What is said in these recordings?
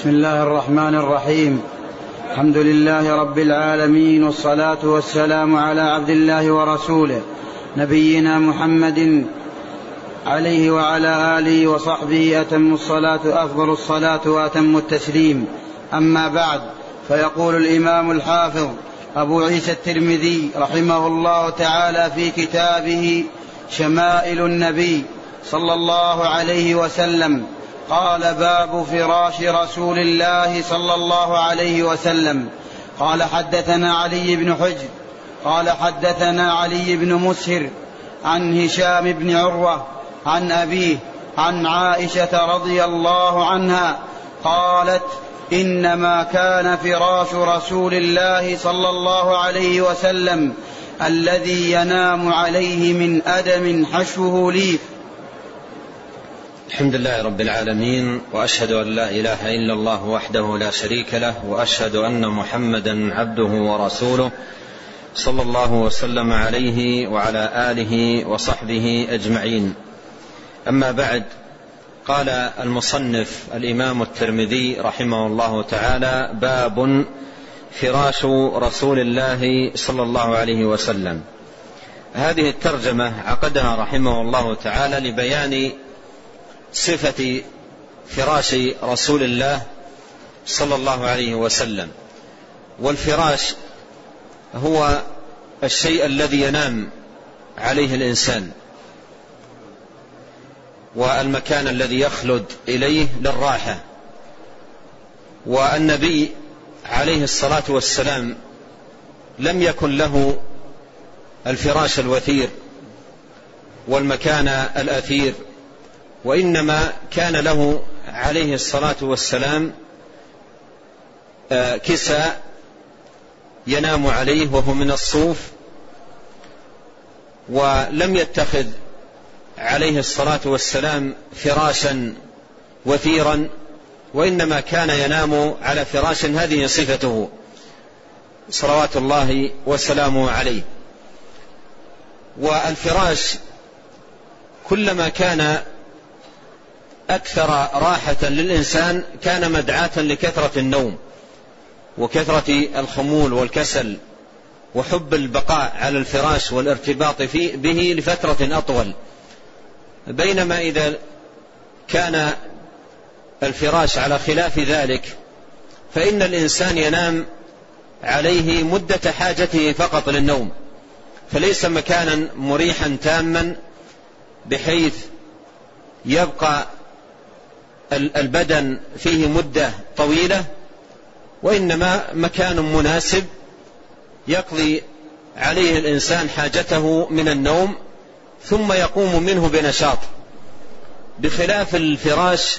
بسم الله الرحمن الرحيم. الحمد لله رب العالمين والصلاة والسلام على عبد الله ورسوله نبينا محمد عليه وعلى آله وصحبه أتم الصلاة أفضل الصلاة وأتم التسليم. أما بعد فيقول الإمام الحافظ أبو عيسى الترمذي رحمه الله تعالى في كتابه شمائل النبي صلى الله عليه وسلم قال باب فراش رسول الله صلى الله عليه وسلم. قال حدثنا علي بن حجر قال حدثنا علي بن مسهر عن هشام بن عروة عن أبيه عن عائشة رضي الله عنها قالت إنما كان فراش رسول الله صلى الله عليه وسلم الذي ينام عليه من أدم حشوه ليف الحمد لله رب العالمين وأشهد أن لا إله إلا الله وحده لا شريك له وأشهد أن محمدا عبده ورسوله صلى الله وسلم عليه وعلى آله وصحبه أجمعين. أما بعد قال المصنف الإمام الترمذي رحمه الله تعالى باب فراش رسول الله صلى الله عليه وسلم. هذه الترجمة عقدها رحمه الله تعالى لبيان صفة فراش رسول الله صلى الله عليه وسلم. والفراش هو الشيء الذي ينام عليه الإنسان. والمكان الذي يخلد إليه للراحة. والنبي عليه الصلاة والسلام لم يكن له الفراش الوثير والمكان الأثير وإنما كان له عليه الصلاة والسلام كساء ينام عليه وهو من الصوف ولم يتخذ عليه الصلاة والسلام فراشا وثيرا وإنما كان ينام على فراش هذه صفته صلوات الله وسلامه عليه. والفراش كلما كان أكثر راحة للإنسان كان مدعاة لكثرة النوم وكثرة الخمول والكسل وحب البقاء على الفراش والارتباط فيه به لفترة أطول. بينما إذا كان الفراش على خلاف ذلك فإن الإنسان ينام عليه مدة حاجته فقط للنوم. فليس مكانا مريحا تاما بحيث يبقى البدن فيه مدة طويلة وإنما مكان مناسب يقضي عليه الإنسان حاجته من النوم ثم يقوم منه بنشاط. بخلاف الفراش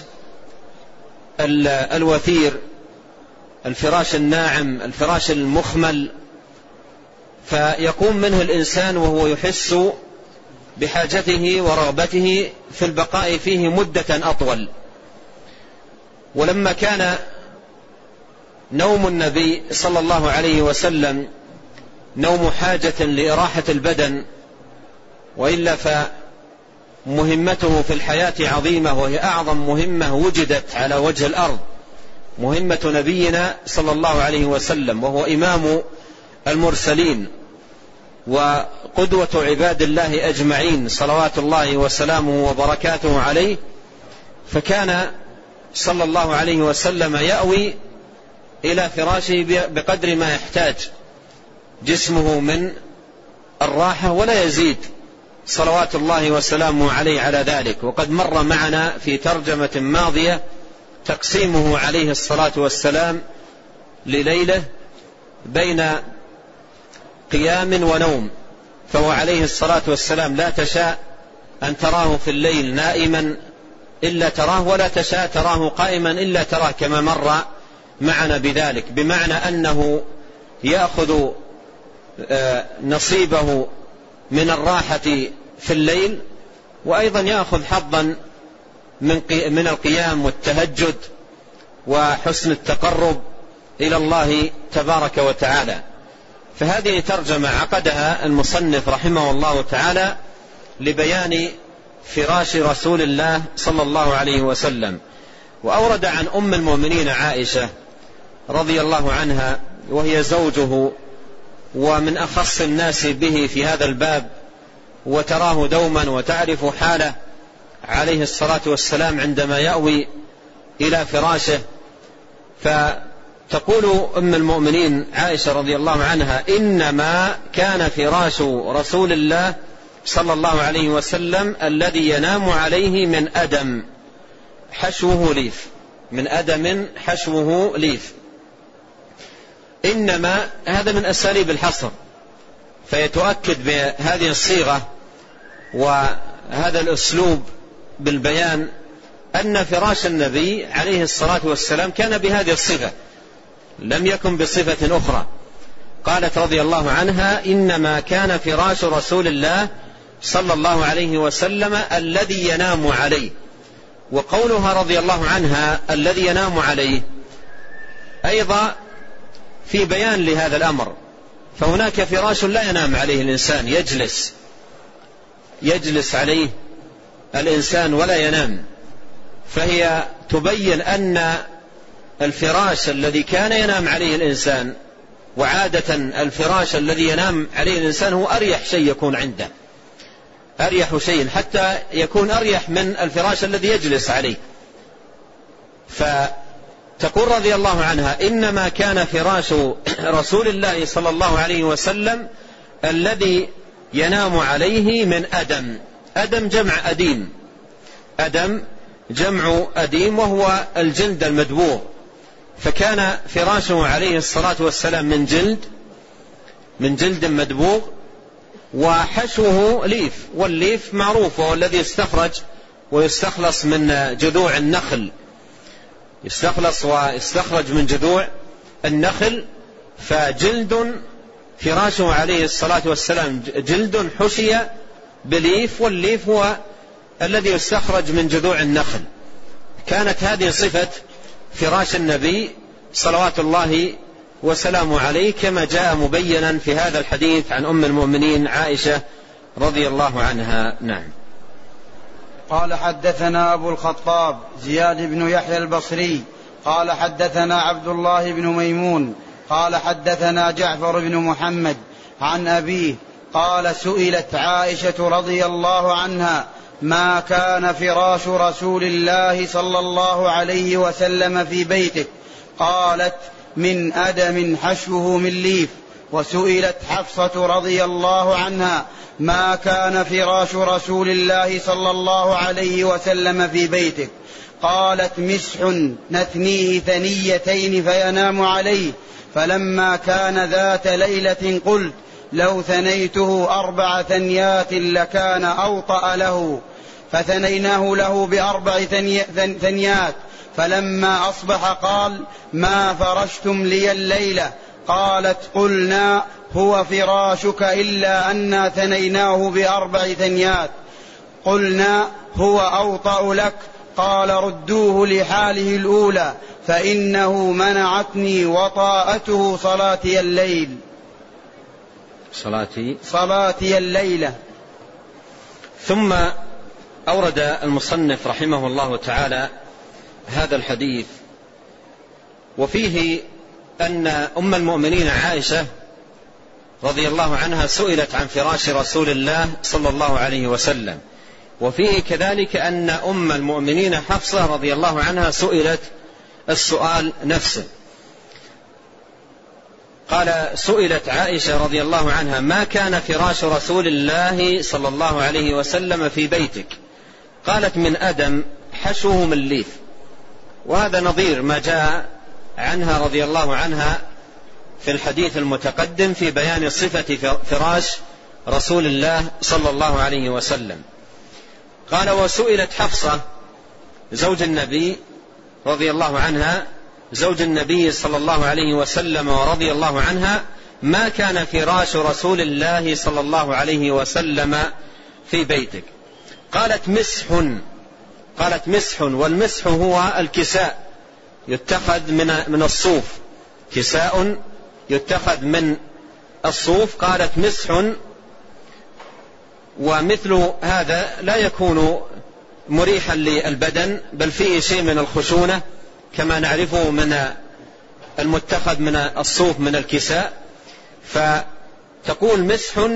الوثير الفراش الناعم الفراش المخمل فيقوم منه الإنسان وهو يحس بحاجته ورغبته في البقاء فيه مدة أطول. ولما كان نوم النبي صلى الله عليه وسلم نوم حاجة لإراحة البدن وإلا فمهمته في الحياة عظيمة وهي أعظم مهمة وجدت على وجه الأرض. مهمة نبينا صلى الله عليه وسلم وهو إمام المرسلين وقدوة عباد الله أجمعين صلوات الله وسلامه وبركاته عليه. فكان صلى الله عليه وسلم يأوي إلى فراشه بقدر ما يحتاج. جسمه من الراحة ولا يزيد. صلوات الله وسلامه عليه على ذلك. وقد مر معنا في ترجمة ماضية تقسيمه عليه الصلاة والسلام لليلة بين قيام ونوم. فهو عليه الصلاة والسلام لا تشاء أن تراه في الليل نائما إلا تراه ولا تشاء تراه قائما إلا تراه كما مر معنا بذلك بمعنى أنه يأخذ آه، نصيبه من الراحة في الليل وأيضا يأخذ حظا من من القيام والتهجد وحسن التقرب إلى الله تبارك وتعالى. فهذه ترجمة عقدها المصنف رحمه الله تعالى لبيان فراش رسول الله صلى الله عليه وسلم. وأورد عن أم المؤمنين عائشة رضي الله عنها وهي زوجه ومن أخص الناس به في هذا الباب وتراه دوما وتعرف حاله عليه الصلاة والسلام عندما يأوي إلى فراشه. فتقول أم المؤمنين عائشة رضي الله عنها إنما كان فراش رسول الله صلى الله عليه وسلم الذي ينام عليه من أدم حشوه ليف. من أدم حشوه ليف. إنما هذا من أساليب الحصر فيتؤكد بهذه الصيغة وهذا الأسلوب بالبيان أن فراش النبي عليه الصلاة والسلام كان بهذه الصفة لم يكن بصفة أخرى. قالت رضي الله عنها إنما كان فراش رسول الله صلى الله عليه وسلم الذي ينام عليه. وقولها رضي الله عنها الذي ينام عليه. أيضا في بيان لهذا الأمر. فهناك فراش لا ينام عليه الإنسان يجلس. يجلس عليه الإنسان ولا ينام. فهي تبين أن الفراش الذي كان ينام عليه الإنسان وعادة الفراش الذي ينام عليه الإنسان هو أريح شيء يكون عنده. أريح شيء حتى يكون أريح من الفراش الذي يجلس عليه. فتقول رضي الله عنها إنما كان فراش رسول الله صلى الله عليه وسلم الذي ينام عليه من أدم. أدم جمع أديم. أدم جمع أديم وهو الجلد المدبوغ. فكان فراشه عليه الصلاة والسلام من جلد من جلد مدبوغ وحشوه ليف والليف معروف وهو الذي يستخرج ويستخلص من جذوع النخل. يستخلص ويستخرج من جذوع النخل فجلد فراشه عليه الصلاة والسلام جلد حشي بليف والليف هو الذي يستخرج من جذوع النخل. كانت هذه صفة فراش النبي صلوات الله وسلامه عليه كما جاء مبينا في هذا الحديث عن أم المؤمنين عائشة رضي الله عنها. نعم. قال حدثنا أبو الخطاب زياد بن يحيى البصري. قال حدثنا عبد الله بن ميمون. قال حدثنا جعفر بن محمد عن أبيه. قال سئلت عائشة رضي الله عنها ما كان فراش رسول الله صلى الله عليه وسلم في بيتك قالت من أدم حشوه من ليف وسئلت حفصة رضي الله عنها ما كان فراش رسول الله صلى الله عليه وسلم في بيتك قالت مسح نثنيه ثنيتين فينام عليه. فلما كان ذات ليلة قلت لو ثنيته أربع ثنيات لكان أوطأ له. فثنيناه له بأربع ثنيات. فلما أصبح قال ما فرشتم لي الليلة قالت قلنا هو فراشك إلا أنا ثنيناه بأربع ثنيات. قلنا هو أوطأ لك؟ قال ردوه لحاله الأولى فإنه منعتني وطاءته صلاتي الليل. صلاتي. صلاتي الليلة. ثم أورد المصنف رحمه الله تعالى هذا الحديث وفيه أن أم المؤمنين عائشة رضي الله عنها سئلت عن فراش رسول الله صلى الله عليه وسلم. وفيه كذلك أن أم المؤمنين حفصة رضي الله عنها سئلت السؤال نفسه. قال سئلت عائشة رضي الله عنها ما كان فراش رسول الله صلى الله عليه وسلم في بيتك؟ قالت من أدم حشوه من ليف وهذا نظير ما جاء عنها رضي الله عنها في الحديث المتقدم في بيان صفة فراش رسول الله صلى الله عليه وسلم. قال وسئلت حفصة زوج النبي رضي الله عنها زوج النبي صلى الله عليه وسلم ورضي الله عنها ما كان فراش رسول الله صلى الله عليه وسلم في بيتك؟ قالت مسح قالت مسح والمسح هو الكساء يتخذ من من الصوف. كساء يتخذ من الصوف. قالت مسح ومثل هذا لا يكون مريحا للبدن بل فيه شيء من الخشونة كما نعرفه من المتخذ من الصوف من الكساء. فتقول مسح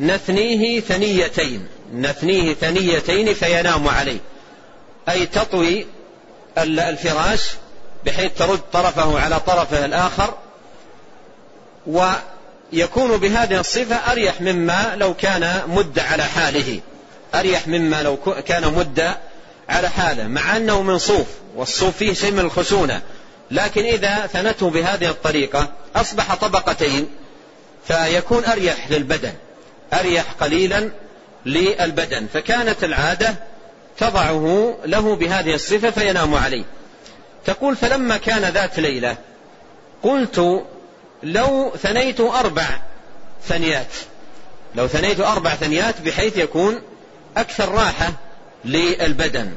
نثنيه ثنيتين. نثنيه ثنيتين فينام عليه. أي تطوي الفراش بحيث ترد طرفه على طرفه الآخر ويكون بهذه الصفة أريح مما لو كان مد على حاله. أريح مما لو كان مد على حاله مع أنه من صوف والصوف فيه شيء من الخشونة. لكن إذا ثنته بهذه الطريقة أصبح طبقتين فيكون أريح للبدن أريح قليلا للبدن. فكانت العادة تضعه له بهذه الصفة فينام عليه. تقول فلما كان ذات ليلة قلت لو ثنيت أربع ثنيات لو ثنيت أربع ثنيات بحيث يكون أكثر راحة للبدن.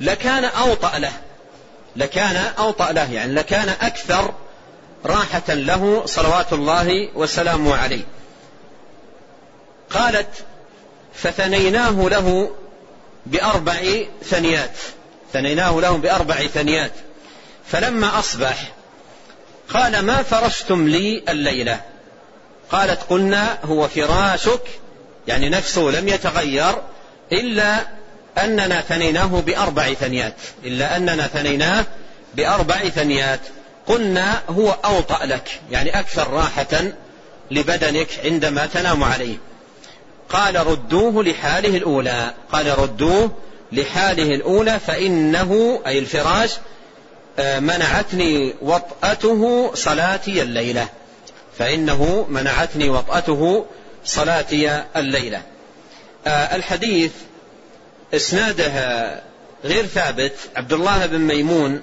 لكان أوطأ له لكان أوطأ له يعني لكان أكثر راحة له صلوات الله وسلامه عليه. قالت فثنيناه له بأربع ثنيات. ثنيناه له بأربع ثنيات. فلما أصبح قال ما فرشتم لي الليلة؟ قالت قلنا هو فراشك يعني نفسه لم يتغير إلا أننا ثنيناه بأربع ثنيات. إلا أننا ثنيناه بأربع ثنيات. قلنا هو أوطأ لك يعني أكثر راحة لبدنك عندما تنام عليه. قال ردوه لحاله الأولى. قال ردوه لحاله الأولى فإنه أي الفراش آه، منعتني وطأته صلاتي الليلة. فإنه منعتني وطأته صلاتي الليلة. آه، الحديث إسناده غير ثابت. عبد الله بن ميمون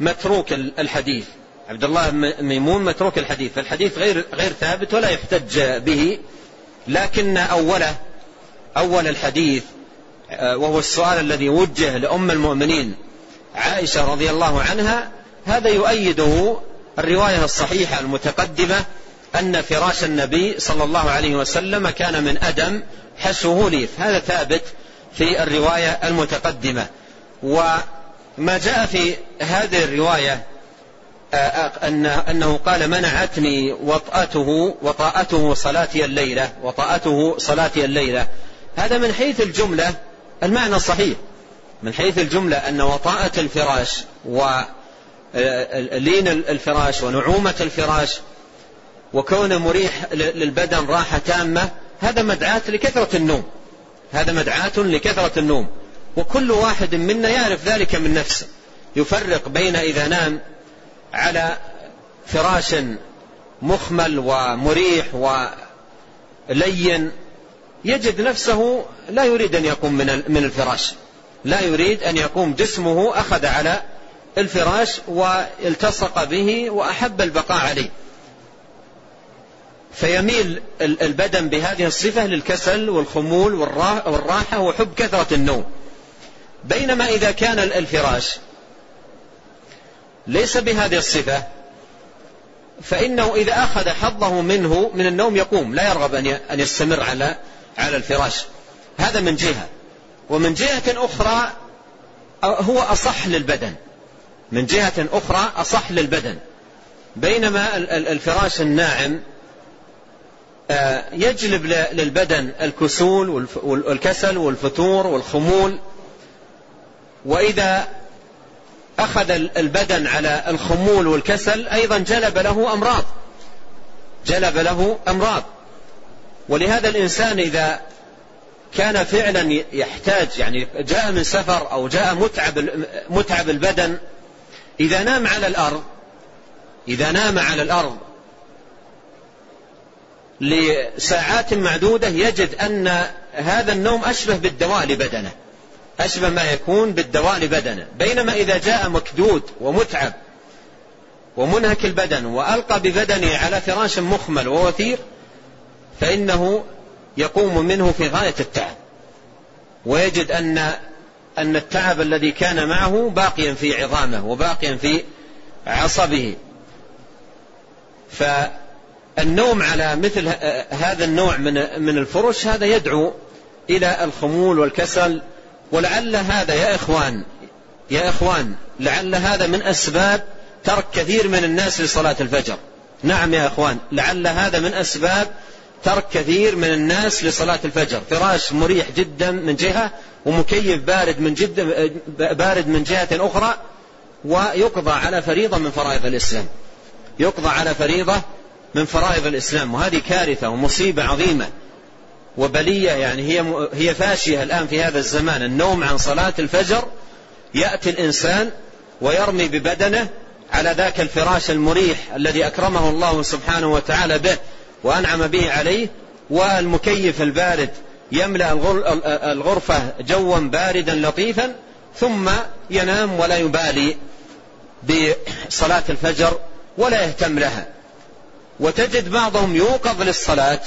متروك الحديث. عبد الله بن ميمون متروك الحديث. فالحديث غير غير ثابت ولا يحتج به. لكن أوله أول الحديث آه، وهو السؤال الذي وجه لأم المؤمنين عائشة رضي الله عنها هذا يؤيده الرواية الصحيحة المتقدمة أن فراش النبي صلى الله عليه وسلم كان من أدم حسه ليف هذا ثابت في الرواية المتقدمة. وما جاء في هذه الرواية أنه قال منعتني وطأته وطاءته صلاتي الليلة وطاءته صلاتي الليلة. هذا من حيث الجملة المعنى صحيح من حيث الجملة أن وطاءة الفراش ولين الفراش ونعومة الفراش وكونه مريح للبدن راحة تامة هذا مدعاة لكثرة النوم. هذا مدعاة لكثرة النوم. وكل واحد منا يعرف ذلك من نفسه. يفرق بين إذا نام على فراش مخمل ومريح ولين يجد نفسه لا يريد أن يقوم من الفراش. لا يريد أن يقوم جسمه أخذ على الفراش والتصق به وأحب البقاء عليه. فيميل البدن بهذه الصفة للكسل والخمول والراحة وحب كثرة النوم. بينما إذا كان الفراش ليس بهذه الصفة. فإنه إذا أخذ حظه منه من النوم يقوم لا يرغب أن يستمر على على الفراش. هذا من جهة. ومن جهة أخرى هو أصح للبدن. من جهة أخرى أصح للبدن. بينما الفراش الناعم آه، يجلب للبدن الكسول والكسل والفتور والخمول. وإذا أخذ البدن على الخمول والكسل أيضا جلب له أمراض. جلب له أمراض. ولهذا الإنسان إذا كان فعلا يحتاج يعني جاء من سفر أو جاء متعب متعب البدن إذا نام على الأرض إذا نام على الأرض لساعات معدودة يجد أن هذا النوم أشبه بالدواء لبدنه. أشبه ما يكون بالدواء لبدنه. بينما إذا جاء مكدود ومتعب ومنهك البدن وألقى ببدنه على فراش مخمل ووثير فإنه يقوم منه في غاية التعب. ويجد أن أن التعب الذي كان معه باقيا في عظامه وباقيا في عصبه. فالنوم على مثل هذا النوع من من الفرش هذا يدعو إلى الخمول والكسل ولعل هذا يا إخوان يا إخوان لعل هذا من أسباب ترك كثير من الناس لصلاة الفجر. نعم يا إخوان لعل هذا من أسباب ترك كثير من الناس لصلاة الفجر. فراش مريح جدا من جهة ومكيف بارد من جدا بارد من جهة أخرى ويقضى على فريضة من فرائض الإسلام. يقضى على فريضة من فرائض الإسلام وهذه كارثة ومصيبة عظيمة. وبلية يعني هي هي فاشية الآن في هذا الزمان. النوم عن صلاة الفجر يأتي الإنسان ويرمي ببدنه على ذاك الفراش المريح الذي أكرمه الله سبحانه وتعالى به وأنعم به عليه والمكيف البارد يملأ الغرفة جوا باردا لطيفا ثم ينام ولا يبالي بصلاة الفجر ولا يهتم لها. وتجد بعضهم يوقظ للصلاة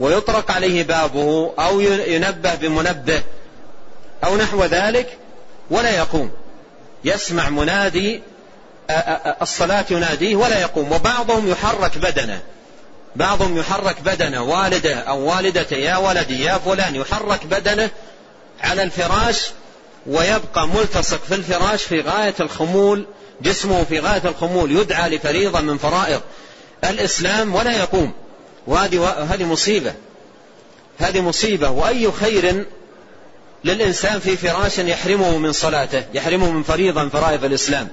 ويطرق عليه بابه أو ينبه بمنبه أو نحو ذلك ولا يقوم. يسمع منادي الصلاة يناديه ولا يقوم. وبعضهم يحرك بدنه. بعضهم يحرك بدنه. والده أو والدته يا ولدي يا فلان يحرك بدنه على الفراش ويبقى ملتصق في الفراش في غاية الخمول جسمه في غاية الخمول يدعى لفريضة من فرائض الإسلام ولا يقوم. وهذه هذه مصيبة. هذه مصيبة. وأي خير للإنسان في فراش يحرمه من صلاته يحرمه من فريضة من فرائض الإسلام.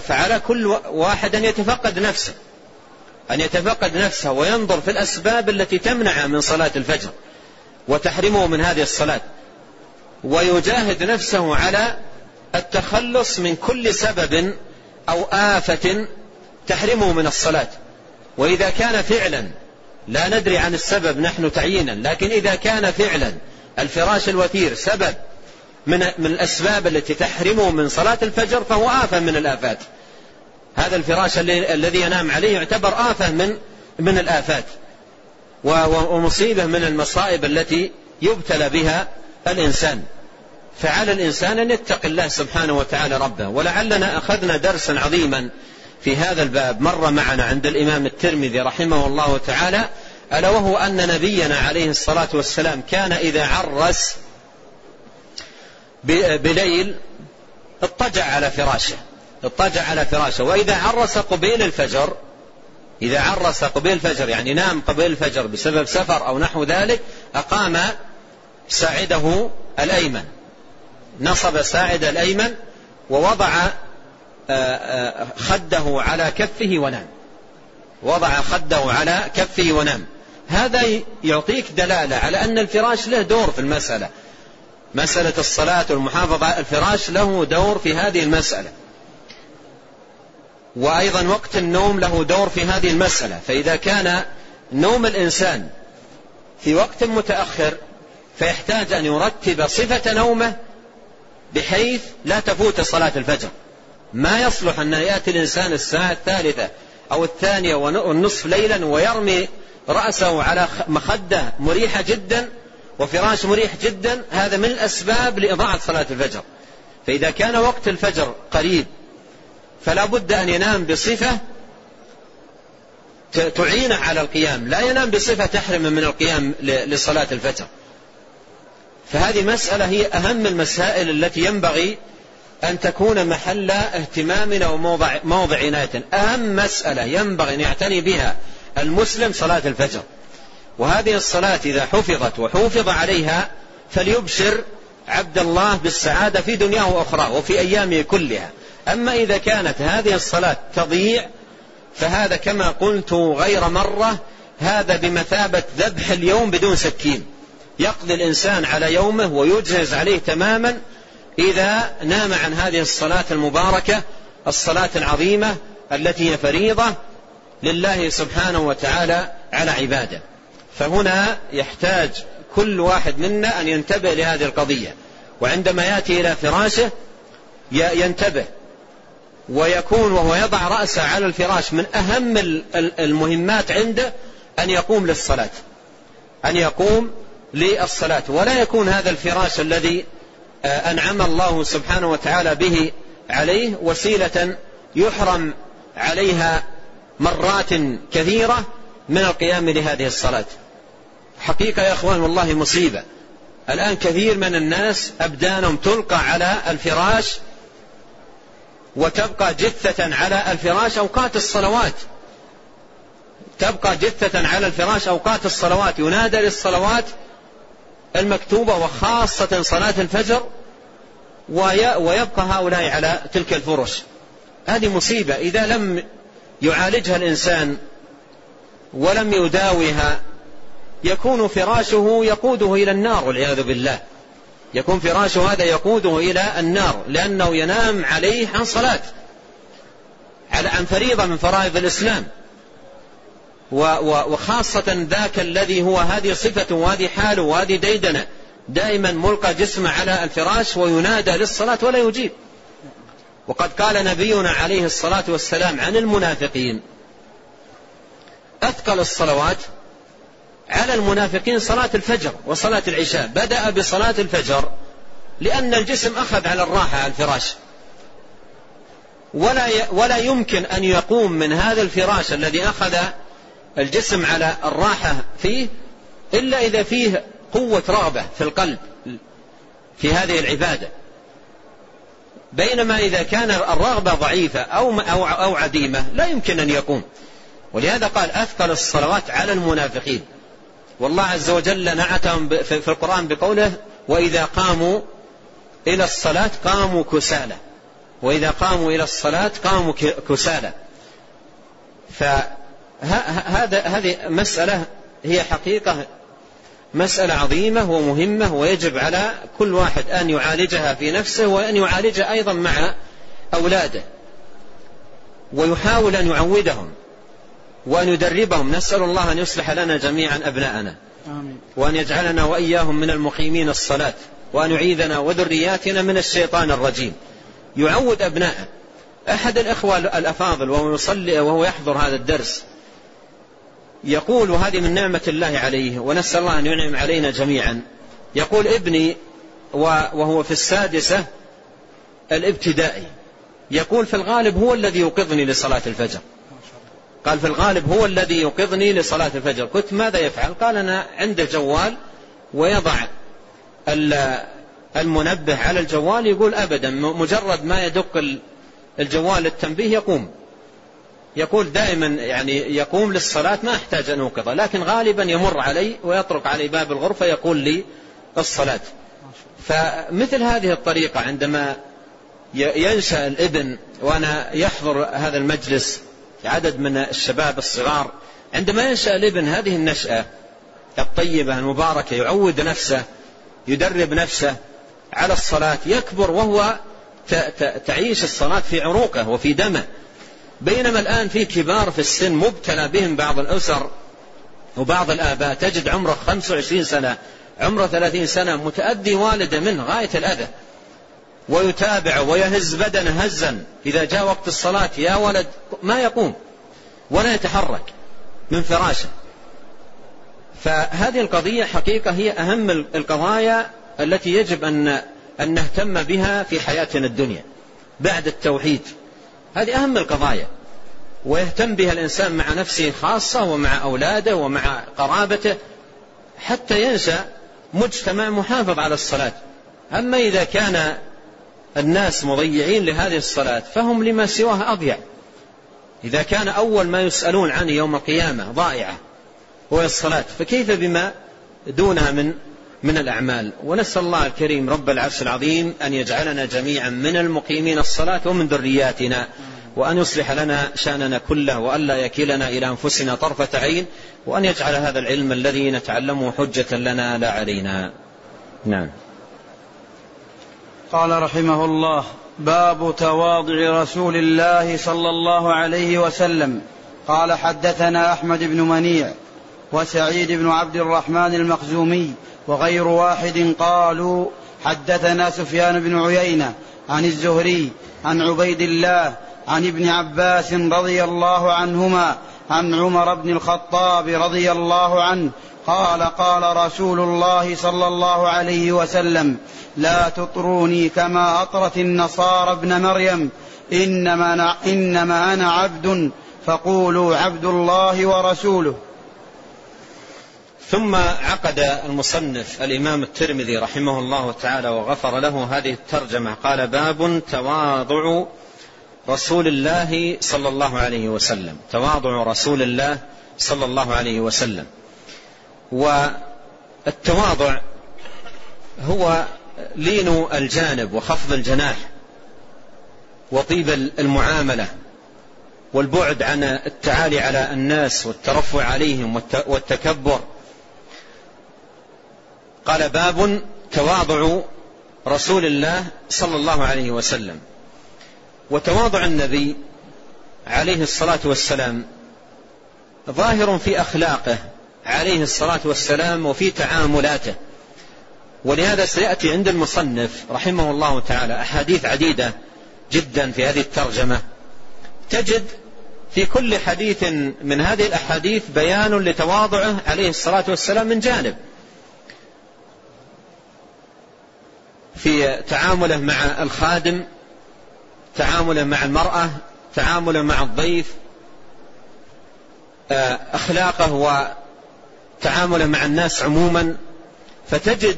فعلى كل واحد أن يتفقد نفسه أن يتفقد نفسه وينظر في الأسباب التي تمنع من صلاة الفجر وتحرمه من هذه الصلاة. ويجاهد نفسه على التخلص من كل سبب أو آفة تحرمه من الصلاة. وإذا كان فعلا لا ندري عن السبب نحن تعيينا لكن إذا كان فعلا الفراش الوثير سبب من من الأسباب التي تحرمه من صلاة الفجر فهو آفة من الآفات. هذا الفراش الذي ينام عليه يعتبر آفة من من الآفات. ومصيبة من المصائب التي يبتلى بها الإنسان. فعلى الإنسان أن يتقي الله سبحانه وتعالى ربه ولعلنا أخذنا درسا عظيما في هذا الباب مر معنا عند الإمام الترمذي رحمه الله تعالى ألا وهو أن نبينا عليه الصلاة والسلام كان إذا عرس بليل اضطجع على فراشه اضطجع على فراشه وإذا عرس قبيل الفجر إذا عرس قبيل الفجر يعني نام قبيل الفجر بسبب سفر أو نحو ذلك أقام ساعده الأيمن نصب ساعد الأيمن ووضع خده على كفه ونام. وضع خده على كفه ونام. هذا يعطيك دلالة على أن الفراش له دور في المسألة. مسألة الصلاة والمحافظة الفراش له دور في هذه المسألة. وأيضا وقت النوم له دور في هذه المسألة. فإذا كان نوم الإنسان في وقت متأخر فيحتاج أن يرتب صفة نومه بحيث لا تفوت صلاة الفجر. ما يصلح أن يأتي الإنسان الساعة الثالثة أو الثانية والنصف ليلا ويرمي رأسه على مخدة مريحة جدا وفراش مريح جدا هذا من الأسباب لإضاعة صلاة الفجر. فإذا كان وقت الفجر قريب فلا بد أن ينام بصفة تعينه على القيام. لا ينام بصفة تحرم من القيام لصلاة الفجر. فهذه مسألة هي أهم المسائل التي ينبغي أن تكون محل اهتمامنا وموضع موضع عناية. أهم مسألة ينبغي أن يعتني بها المسلم صلاة الفجر. وهذه الصلاة إذا حفظت وحوفظ عليها فليبشر عبد الله بالسعادة في دنياه وأخراه وفي أيامه كلها. أما إذا كانت هذه الصلاة تضيع فهذا كما قلت غير مرة هذا بمثابة ذبح اليوم بدون سكين. يقضي الإنسان على يومه ويجهز عليه تماما إذا نام عن هذه الصلاة المباركة الصلاة العظيمة التي هي فريضة لله سبحانه وتعالى على عباده. فهنا يحتاج كل واحد منا أن ينتبه لهذه القضية. وعندما يأتي إلى فراشه ينتبه. ويكون وهو يضع رأسه على الفراش من أهم المهمات عنده أن يقوم للصلاة. أن يقوم للصلاة. ولا يكون هذا الفراش الذي أنعم الله سبحانه وتعالى به عليه وسيلة يحرم عليها مرات كثيرة من القيام لهذه الصلاة. حقيقة يا أخوان والله مصيبة. الآن كثير من الناس أبدانهم تلقى على الفراش وتبقى جثة على الفراش أوقات الصلوات. تبقى جثة على الفراش أوقات الصلوات. ينادى للصلوات المكتوبة وخاصة صلاة الفجر ويبقى هؤلاء على تلك الفرش. هذه مصيبة. إذا لم يعالجها الإنسان ولم يداويها يكون فراشه يقوده إلى النار والعياذ بالله. يكون فراشه هذا يقوده إلى النار لأنه ينام عليه عن صلاة عن فريضة من فرائض الإسلام. وخاصة ذاك الذي هو هذه صفته وهذه حاله وهذه ديدنة. دائما ملقى جسمه على الفراش وينادى للصلاة ولا يجيب. وقد قال نبينا عليه الصلاة والسلام عن المنافقين أثقل الصلوات على المنافقين صلاة الفجر وصلاة العشاء. بدأ بصلاة الفجر لأن الجسم أخذ على الراحة على الفراش. ولا ولا يمكن أن يقوم من هذا الفراش الذي أخذ الجسم على الراحة فيه إلا إذا فيه قوة رغبة في القلب في هذه العبادة. بينما إذا كان الرغبة ضعيفة أو أو أو عديمة لا يمكن أن يقوم. ولهذا قال أثقل الصلوات على المنافقين. والله عز وجل نعتهم في القرآن بقوله وإذا قاموا إلى الصلاة قاموا كسالى. وإذا قاموا إلى الصلاة قاموا كسالى. فهذا هذه مسألة هي حقيقة مسألة عظيمة ومهمة ويجب على كل واحد أن يعالجها في نفسه وأن يعالجها أيضا مع أولاده. ويحاول أن يعودهم وأن يدربهم. نسأل الله أن يصلح لنا جميعا أبناءنا. آمين. وأن يجعلنا وإياهم من المقيمين الصلاة. وأن يعيذنا وذرياتنا من الشيطان الرجيم. يعود أبناءه. أحد الإخوة الأفاضل وهو يصلي وهو يحضر هذا الدرس يقول وهذه من نعمة الله عليه ونسأل الله أن ينعم علينا جميعا. يقول ابني وهو في السادسة الابتدائي. يقول في الغالب هو الذي يوقظني لصلاة الفجر. قال في الغالب هو الذي يوقظني لصلاة الفجر. قلت ماذا يفعل؟ قال أنا عنده جوال ويضع المنبه على الجوال يقول أبدا مجرد ما يدق الجوال التنبيه يقوم. يقول دائما يعني يقوم للصلاة ما أحتاج أن أوقظه لكن غالبا يمر علي ويطرق علي باب الغرفة يقول لي الصلاة. فمثل هذه الطريقة عندما ينشأ الابن وأنا يحضر هذا المجلس عدد من الشباب الصغار عندما ينشأ الابن هذه النشأة الطيبة المباركة يعود نفسه يدرب نفسه على الصلاة يكبر وهو تعيش الصلاة في عروقه وفي دمه. بينما الآن في كبار في السن مبتلى بهم بعض الأسر وبعض الآباء. تجد عمره 25 سنة عمره 30 سنة متأذي والده منه غاية الأذى. ويتابع ويهز بدنه هزا. إذا جاء وقت الصلاة يا ولد ما يقوم ولا يتحرك من فراشه. فهذه القضية حقيقة هي أهم القضايا التي يجب أن أن نهتم بها في حياتنا الدنيا. بعد التوحيد. هذه أهم القضايا. ويهتم بها الإنسان مع نفسه خاصة ومع أولاده ومع قرابته حتى ينسى مجتمع محافظ على الصلاة. أما إذا كان الناس مضيعين لهذه الصلاة فهم لما سواها أضيع. إذا كان أول ما يسألون عنه يوم القيامة ضائعة وهي الصلاة. فكيف بما دونها من من الأعمال. ونسأل الله الكريم رب العرش العظيم أن يجعلنا جميعا من المقيمين الصلاة ومن ذرياتنا وأن يصلح لنا شأننا كله وألا يكلنا إلى أنفسنا طرفة عين وأن يجعل هذا العلم الذي نتعلمه حجة لنا لا علينا. نعم. قال رحمه الله باب تواضع رسول الله صلى الله عليه وسلم. قال حدثنا أحمد بن منيع وسعيد بن عبد الرحمن المخزومي وغير واحد قالوا حدثنا سفيان بن عيينة عن الزهري عن عبيد الله عن ابن عباس رضي الله عنهما عن عمر بن الخطاب رضي الله عنه قال قال رسول الله صلى الله عليه وسلم لا تطروني كما أطرت النصارى ابن مريم إنما أنا, إنما أنا عبد فقولوا عبد الله ورسوله ثم عقد المصنف الإمام الترمذي رحمه الله تعالى وغفر له هذه الترجمة. قال باب تواضع رسول الله صلى الله عليه وسلم. تواضع رسول الله صلى الله عليه وسلم. والتواضع هو لين الجانب وخفض الجناح وطيب المعاملة والبعد عن التعالي على الناس والترفع عليهم والتكبر. قال باب تواضع رسول الله صلى الله عليه وسلم. وتواضع النبي عليه الصلاة والسلام ظاهر في أخلاقه عليه الصلاة والسلام وفي تعاملاته. ولهذا سيأتي عند المصنف رحمه الله تعالى أحاديث عديدة جدا في هذه الترجمة. تجد في كل حديث من هذه الأحاديث بيان لتواضعه عليه الصلاة والسلام من جانب. في تعامله مع الخادم تعامله مع المرأة تعامله مع الضيف آه، أخلاقه وتعامله مع الناس عموما. فتجد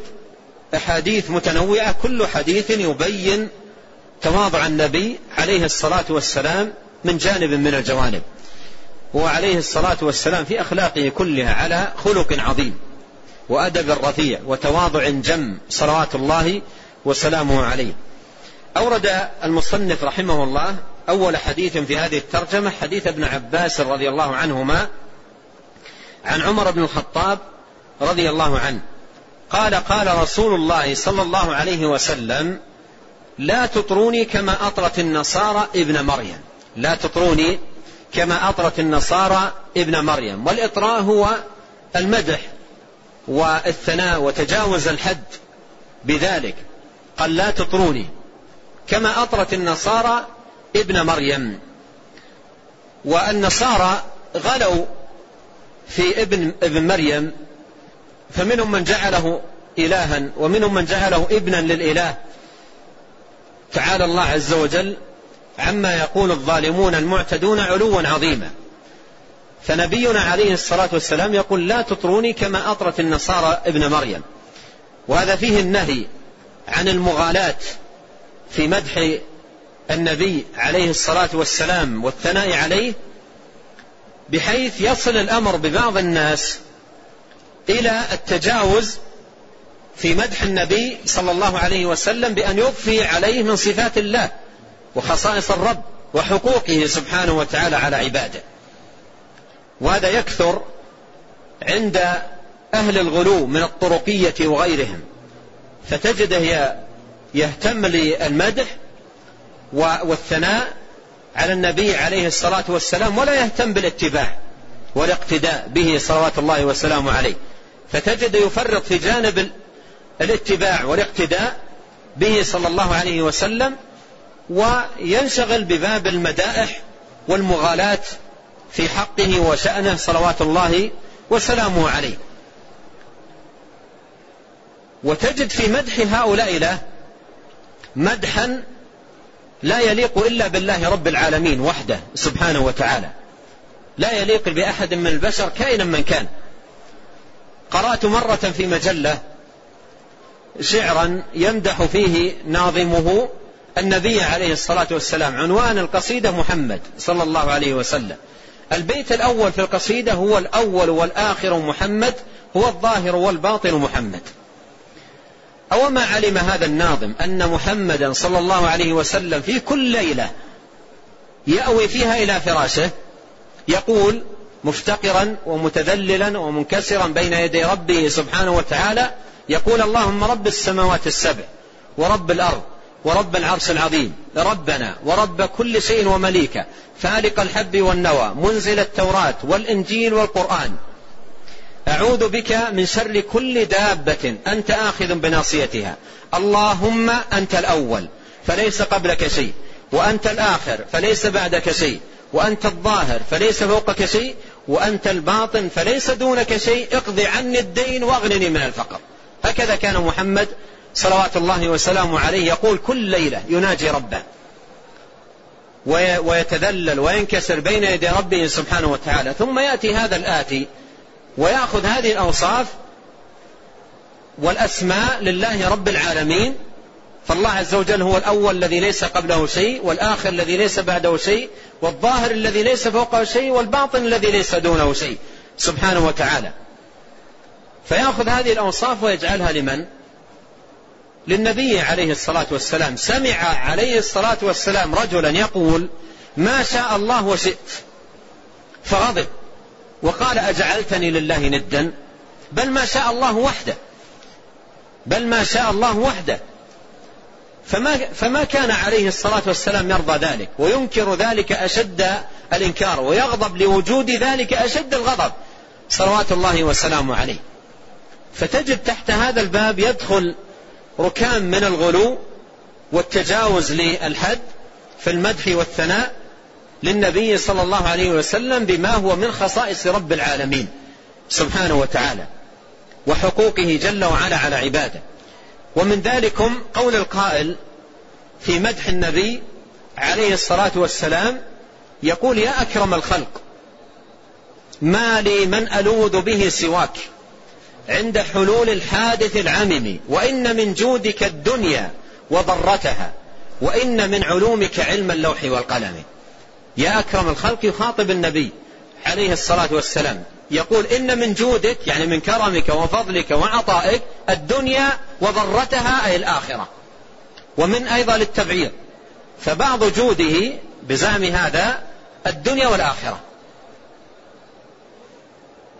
أحاديث متنوعة كل حديث يبين تواضع النبي عليه الصلاة والسلام من جانب من الجوانب هو عليه الصلاة والسلام في أخلاقه كلها على خلق عظيم وأدب رفيع وتواضع جم صلوات الله وسلامه عليه. أورد المصنف رحمه الله أول حديث في هذه الترجمة حديث ابن عباس رضي الله عنهما عن عمر بن الخطاب رضي الله عنه. قال قال رسول الله صلى الله عليه وسلم لا تطروني كما أطرت النصارى ابن مريم. لا تطروني كما أطرت النصارى ابن مريم. والإطراء هو المدح والثناء وتجاوز الحد بذلك. قال لا تطروني. كما أطرت النصارى ابن مريم. والنصارى غلوا في ابن ابن مريم. فمنهم من جعله إلها ومنهم من جعله ابنا للإله. تعالى الله عز وجل عما يقول الظالمون المعتدون علوا عظيما. فنبينا عليه الصلاة والسلام يقول لا تطروني كما أطرت النصارى ابن مريم. وهذا فيه النهي عن المغالاة في مدح النبي عليه الصلاة والسلام والثناء عليه بحيث يصل الأمر ببعض الناس إلى التجاوز في مدح النبي صلى الله عليه وسلم بأن يضفي عليه من صفات الله وخصائص الرب وحقوقه سبحانه وتعالى على عباده. وهذا يكثر عند أهل الغلو من الطرقية وغيرهم. فتجده يهتم للمدح والثناء على النبي عليه الصلاة والسلام ولا يهتم بالاتباع والاقتداء به صلوات الله وسلامه عليه. فتجد يفرط في جانب الاتباع والاقتداء به صلى الله عليه وسلم وينشغل بباب المدائح والمغالاة في حقه وشأنه صلوات الله وسلامه عليه. وتجد في مدح هؤلاء له مدحا لا يليق إلا بالله رب العالمين وحده سبحانه وتعالى. لا يليق بأحد من البشر كائنا من كان. قرأت مرة في مجلة شعرا يمدح فيه ناظمه النبي عليه الصلاة والسلام عنوان القصيدة محمد صلى الله عليه وسلم. البيت الأول في القصيدة هو الأول والآخر محمد هو الظاهر والباطن محمد. أو ما علم هذا الناظم أن محمدا صلى الله عليه وسلم في كل ليلة يأوي فيها إلى فراشه يقول مفتقرا ومتذللا ومنكسرا بين يدي ربه سبحانه وتعالى يقول اللهم رب السماوات السبع ورب الأرض ورب العرش العظيم ربنا ورب كل شيء ومليكه فالق الحب والنوى منزل التوراة والإنجيل والقرآن أعوذ بك من شر كل دابة أنت آخذ بناصيتها. اللهم أنت الأول فليس قبلك شيء. وأنت الآخر فليس بعدك شيء. وأنت الظاهر فليس فوقك شيء. وأنت الباطن فليس دونك شيء. اقض عني الدين واغنني من الفقر. هكذا كان محمد صلوات الله وسلامه عليه يقول كل ليلة يناجي ربه. ويتذلل وينكسر بين يدي ربه سبحانه وتعالى. ثم يأتي هذا الآتي ويأخذ هذه الأوصاف والأسماء لله رب العالمين فالله عز وجل هو الأول الذي ليس قبله شيء والآخر الذي ليس بعده شيء والظاهر الذي ليس فوقه شيء والباطن الذي ليس دونه شيء سبحانه وتعالى. فيأخذ هذه الأوصاف ويجعلها لمن؟ للنبي عليه الصلاة والسلام. سمع عليه الصلاة والسلام رجلا يقول ما شاء الله وشئت. فغضب. وقال أجعلتني لله ندا؟ بل ما شاء الله وحده. بل ما شاء الله وحده. فما, فما كان عليه الصلاة والسلام يرضى ذلك وينكر ذلك أشد الإنكار ويغضب لوجود ذلك أشد الغضب. صلوات الله وسلامه عليه. فتجد تحت هذا الباب يدخل ركام من الغلو والتجاوز للحد في المدح والثناء للنبي صلى الله عليه وسلم بما هو من خصائص رب العالمين سبحانه وتعالى وحقوقه جل وعلا على عباده. ومن ذلكم قول القائل في مدح النبي عليه الصلاة والسلام يقول يا أكرم الخلق ما لي من ألوذ به سواك عند حلول الحادث العمم وإن من جودك الدنيا وضرتها وإن من علومك علم اللوح والقلم يا أكرم الخلق يخاطب النبي عليه الصلاة والسلام. يقول إن من جودك يعني من كرمك وفضلك وعطائك الدنيا وضرتها أي الآخرة. ومن أيضا للتبعير. فبعض جوده بزعم هذا الدنيا والآخرة.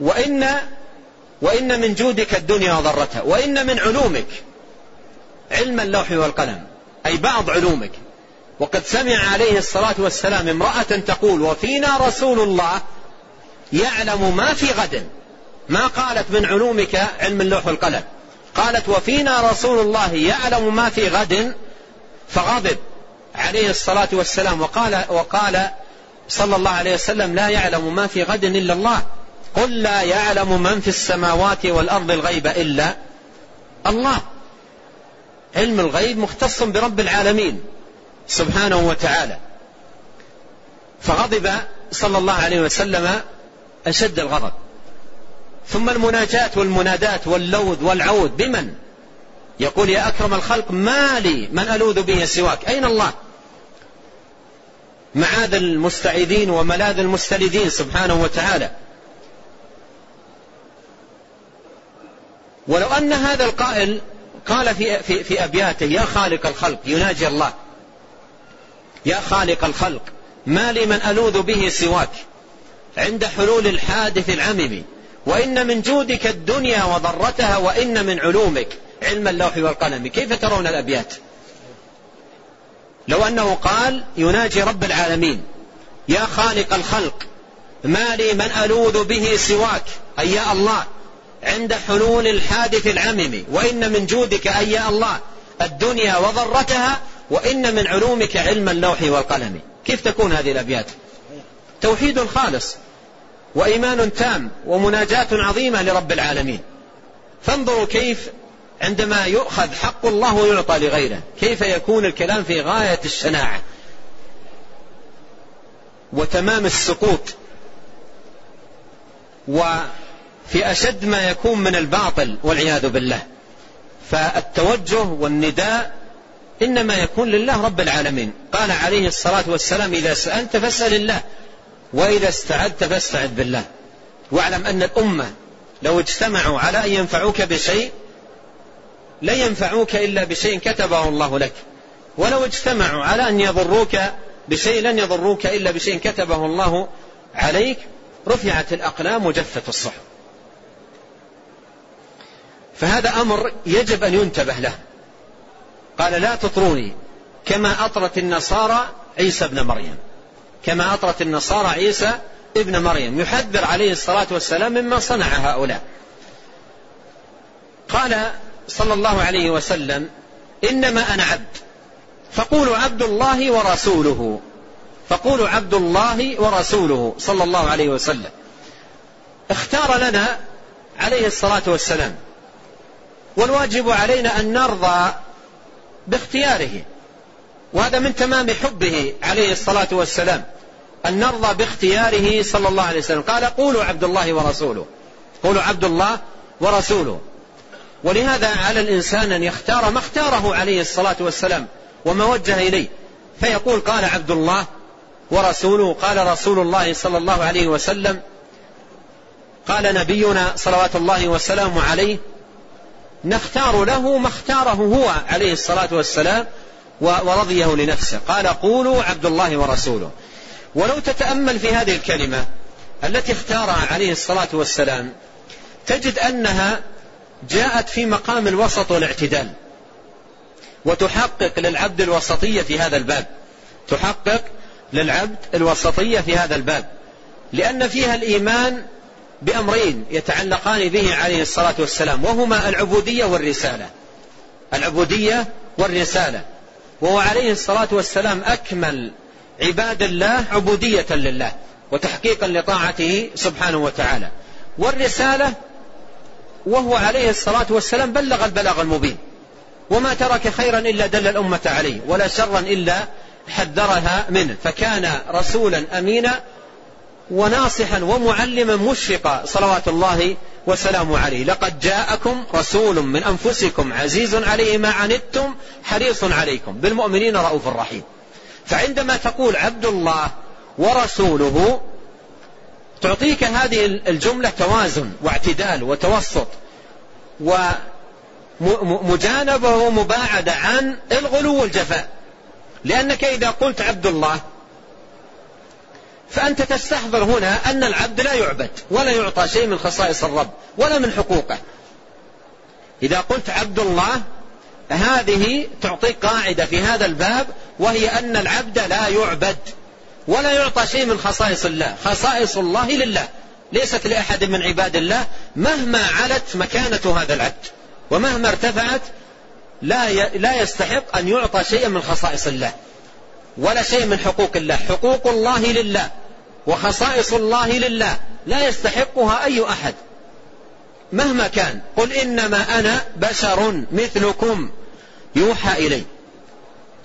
وإن وإن من جودك الدنيا وضرتها. وإن من علومك علم اللوح والقلم أي بعض علومك. وقد سمع عليه الصلاة والسلام امرأة تقول وفينا رسول الله يعلم ما في غد. ما قالت من علومك علم اللوح والقلم؟ قالت وفينا رسول الله يعلم ما في غد فغضب عليه الصلاة والسلام. وقال وقال صلى الله عليه وسلم لا يعلم ما في غد إلا الله. قل لا يعلم من في السماوات والأرض الغيب إلا الله. علم الغيب مختص برب العالمين. سبحانه وتعالى. فغضب صلى الله عليه وسلم أشد الغضب. ثم المناجاة والمنادات واللوذ والعود. بمن؟ يقول يا أكرم الخلق ما لي من ألوذ به سواك. أين الله؟ معاذ المستعيذين وملاذ المستلذين سبحانه وتعالى. ولو أن هذا القائل قال في, في, في أبياته يا خالق الخلق يناجي الله. يا خالق الخلق ما لي من ألوذ به سواك. عند حلول الحادث العمم وإن من جودك الدنيا وضرتها وإن من علومك علم اللوح والقلم. كيف ترون الأبيات؟ لو أنه قال يناجي رب العالمين يا خالق الخلق ما لي من ألوذ به سواك. أي يا الله عند حلول الحادث العمم وإن من جودك أي يا الله الدنيا وضرتها وإن من علومك علم اللوح والقلم. كيف تكون هذه الأبيات؟ توحيد خالص وإيمان تام ومناجاة عظيمة لرب العالمين. فانظروا كيف عندما يؤخذ حق الله ويعطى لغيره كيف يكون الكلام في غاية الشناعة. وتمام السقوط. وفي أشد ما يكون من الباطل والعياذ بالله. فالتوجه والنداء إنما يكون لله رب العالمين. قال عليه الصلاة والسلام إذا سألت فاسأل الله وإذا استعذت فاستعذ بالله. واعلم أن الأمة لو اجتمعوا على أن ينفعوك بشيء لن ينفعوك إلا بشيء كتبه الله لك. ولو اجتمعوا على أن يضروك بشيء لن يضروك إلا بشيء كتبه الله عليك. رفعت الأقلام وجفت الصحف. فهذا أمر يجب أن ينتبه له. قال لا تطروني كما أطرت النصارى عيسى ابن مريم. كما أطرت النصارى عيسى ابن مريم. يحذر عليه الصلاة والسلام مما صنع هؤلاء. قال صلى الله عليه وسلم إنما أنا عبد. فقولوا عبد الله ورسوله. فقولوا عبد الله ورسوله صلى الله عليه وسلم. اختار لنا عليه الصلاة والسلام. والواجب علينا أن نرضى باختياره. وهذا من تمام حبه عليه الصلاة والسلام أن نرضى باختياره صلى الله عليه وسلم. قال قولوا عبد الله ورسوله. قولوا عبد الله ورسوله. ولهذا على الإنسان أن يختار ما اختاره عليه الصلاة والسلام وما وجه إليه. فيقول قال عبد الله ورسوله. قال رسول الله صلى الله عليه وسلم قال نبينا صلوات الله وسلامه عليه نختار له ما اختاره هو عليه الصلاة والسلام ورضيه لنفسه. قال قولوا عبد الله ورسوله. ولو تتأمل في هذه الكلمة التي اختارها عليه الصلاة والسلام تجد أنها جاءت في مقام الوسط والاعتدال وتحقق للعبد الوسطية في هذا الباب. تحقق للعبد الوسطية في هذا الباب لأن فيها الإيمان بأمرين يتعلقان به عليه الصلاة والسلام وهما العبودية والرسالة. العبودية والرسالة. وهو عليه الصلاة والسلام أكمل عباد الله عبودية لله وتحقيقا لطاعته سبحانه وتعالى. والرسالة وهو عليه الصلاة والسلام بلغ البلاغ المبين. وما ترك خيرا إلا دل الأمة عليه ولا شرا إلا حذرها منه. فكان رسولا أمينا وناصحا ومعلما مشفقا. صلوات الله وسلامه عليه. لقد جاءكم رسول من أنفسكم عزيز عليه ما عنتم حريص عليكم. بالمؤمنين رؤوف رحيم. فعندما تقول عبد الله ورسوله تعطيك هذه الجملة توازن واعتدال وتوسط ومجانبة ومباعدة عن الغلو والجفاء. لأنك إذا قلت عبد الله فأنت تستحضر هنا أن العبد لا يعبد ولا يعطى شيء من خصائص الرب ولا من حقوقه. إذا قلت عبد الله هذه تعطيك قاعدة في هذا الباب وهي أن العبد لا يعبد ولا يعطى شيء من خصائص الله. خصائص الله لله ليست لأحد من عباد الله مهما علت مكانة هذا العبد ومهما ارتفعت لا لا يستحق أن يعطى شيئا من خصائص الله ولا شيء من حقوق الله. حقوق الله لله. وخصائص الله لله لا يستحقها أي أحد. مهما كان قل إنما أنا بشر مثلكم يوحى إلي.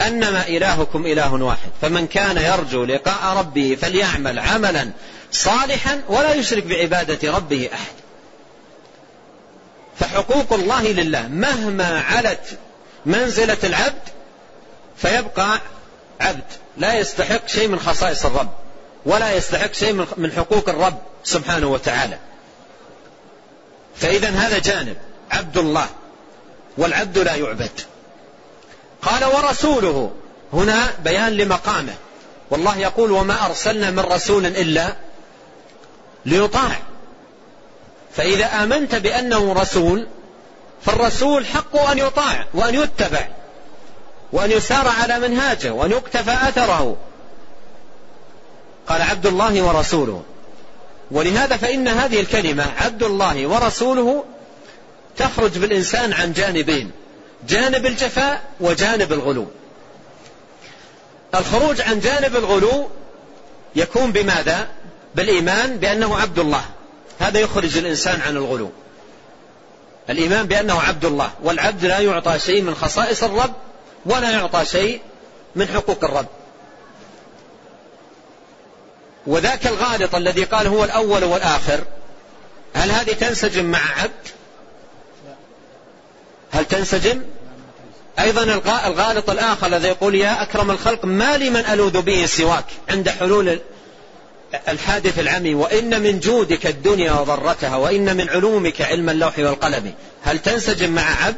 أنما إلهكم إله واحد. فمن كان يرجو لقاء ربه فليعمل عملا صالحا ولا يشرك بعبادة ربه أحد. فحقوق الله لله مهما علت منزلة العبد فيبقى عبد لا يستحق شيء من خصائص الرب. ولا يستحق شيء من حقوق الرب سبحانه وتعالى. فإذا هذا جانب عبد الله والعبد لا يعبد. قال ورسوله هنا بيان لمقامه. والله يقول وما أرسلنا من رسول إلا ليطاع. فإذا آمنت بأنه رسول فالرسول حق أن يطاع وأن يتبع وأن يسار على منهاجه وأن يقتفى أثره. قال عبد الله ورسوله. ولهذا فإن هذه الكلمة عبد الله ورسوله تخرج بالإنسان عن جانبين جانب الجفاء وجانب الغلو. الخروج عن جانب الغلو يكون بماذا؟ بالإيمان بأنه عبد الله. هذا يخرج الإنسان عن الغلو. الإيمان بأنه عبد الله. والعبد لا يعطى شيء من خصائص الرب ولا يعطى شيء من حقوق الرب. وذاك الغالط الذي قال هو الأول والآخر هل هذه تنسجم مع عبد؟ هل تنسجم؟ أيضا الغالط الآخر الذي يقول يا أكرم الخلق ما لي من ألوذ به سواك عند حلول الحادث العمي وإن من جودك الدنيا وضرتها وإن من علومك علم اللوح والقلم. هل تنسجم مع عبد؟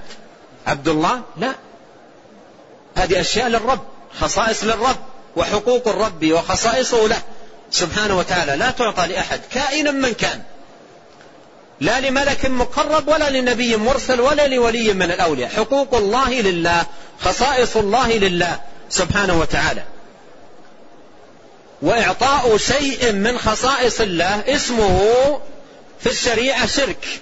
عبد الله؟ لا. هذه أشياء للرب خصائص للرب وحقوق الرب وخصائصه له. سبحانه وتعالى لا تعطى لأحد كائنا من كان. لا لملك مقرب ولا لنبي مرسل ولا لولي من الأولياء. حقوق الله لله خصائص الله لله سبحانه وتعالى. وإعطاء شيء من خصائص الله اسمه في الشريعة شرك.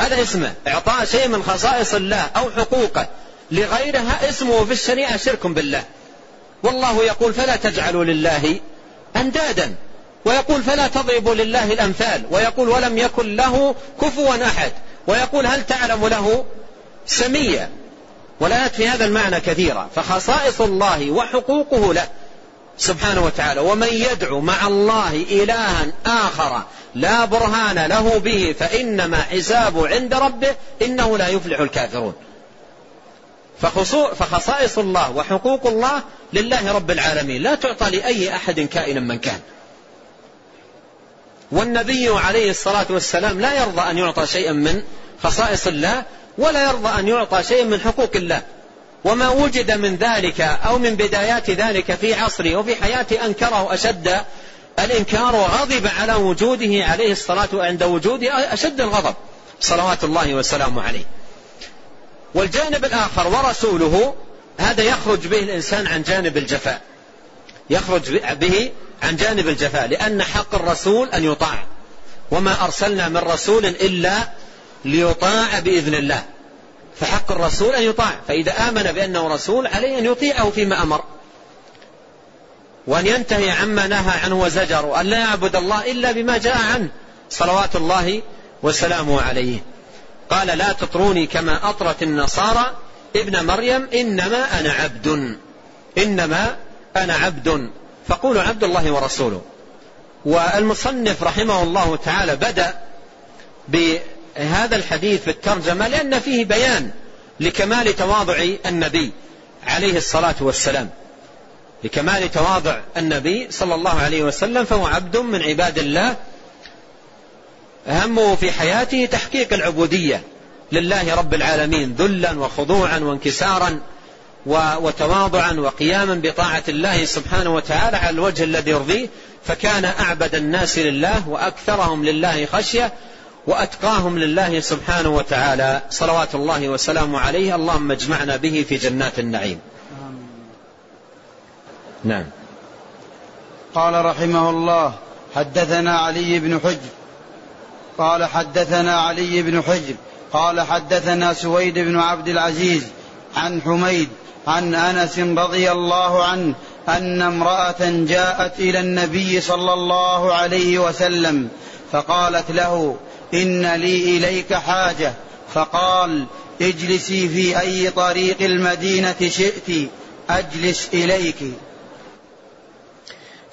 هذا اسمه إعطاء شيء من خصائص الله أو حقوقه. لغيرها اسمه في الشريعة شرك بالله. والله يقول فلا تجعلوا لله أندادا ويقول فلا تضربوا لله الأمثال ويقول ولم يكن له كفوا أحد ويقول هل تعلم له سميا والآيات في هذا المعنى كثيرة فخصائص الله وحقوقه له. سبحانه وتعالى ومن يدعو مع الله إلها آخر لا برهان له به فإنما حسابه عند ربه إنه لا يفلح الكافرون. فخصائص الله وحقوق الله لله رب العالمين. لا تعطى لأي أحد كائنا من كان. والنبي عليه الصلاة والسلام لا يرضى أن يعطى شيئا من خصائص الله ولا يرضى أن يعطى شيئا من حقوق الله. وما وجد من ذلك أو من بدايات ذلك في عصره وفي حياته أنكره أشد الإنكار وغضب على وجوده عليه الصلاة عند وجوده أشد الغضب. صلوات الله وسلامه عليه. والجانب الآخر ورسوله هذا يخرج به الإنسان عن جانب الجفاء. يخرج به عن جانب الجفاء لأن حق الرسول أن يطاع. وما أرسلنا من رسول إلا ليطاع بإذن الله. فحق الرسول أن يطاع. فإذا آمن بأنه رسول عليه أن يطيعه فيما أمر. وأن ينتهي عما نهى عنه وزجر وأن لا يعبد الله إلا بما جاء عنه. صلوات الله وسلامه عليه. قال لا تطروني كما أطرت النصارى ابن مريم إنما أنا عبد. إنما أنا عبد. فقولوا عبد الله ورسوله. والمصنف رحمه الله تعالى بدأ بهذا الحديث في الترجمة لأن فيه بيان لكمال تواضع النبي عليه الصلاة والسلام. لكمال تواضع النبي صلى الله عليه وسلم فهو عبد من عباد الله همه في حياته تحقيق العبودية. لله رب العالمين ذلا وخضوعا وانكسارا وتواضعا وقياما بطاعة الله سبحانه وتعالى على الوجه الذي يرضيه. فكان أعبد الناس لله وأكثرهم لله خشية وأتقاهم لله سبحانه وتعالى. صلوات الله وسلامه عليه. اللهم اجمعنا به في جنات النعيم. نعم. قال رحمه الله حدثنا علي بن حجر قال حدثنا علي بن حجر قال حدثنا سويد بن عبد العزيز عن حميد عن أنس رضي الله عنه أن امرأة جاءت إلى النبي صلى الله عليه وسلم فقالت له إن لي إليك حاجة. فقال اجلسي في أي طريق المدينة شئت أجلس إليك.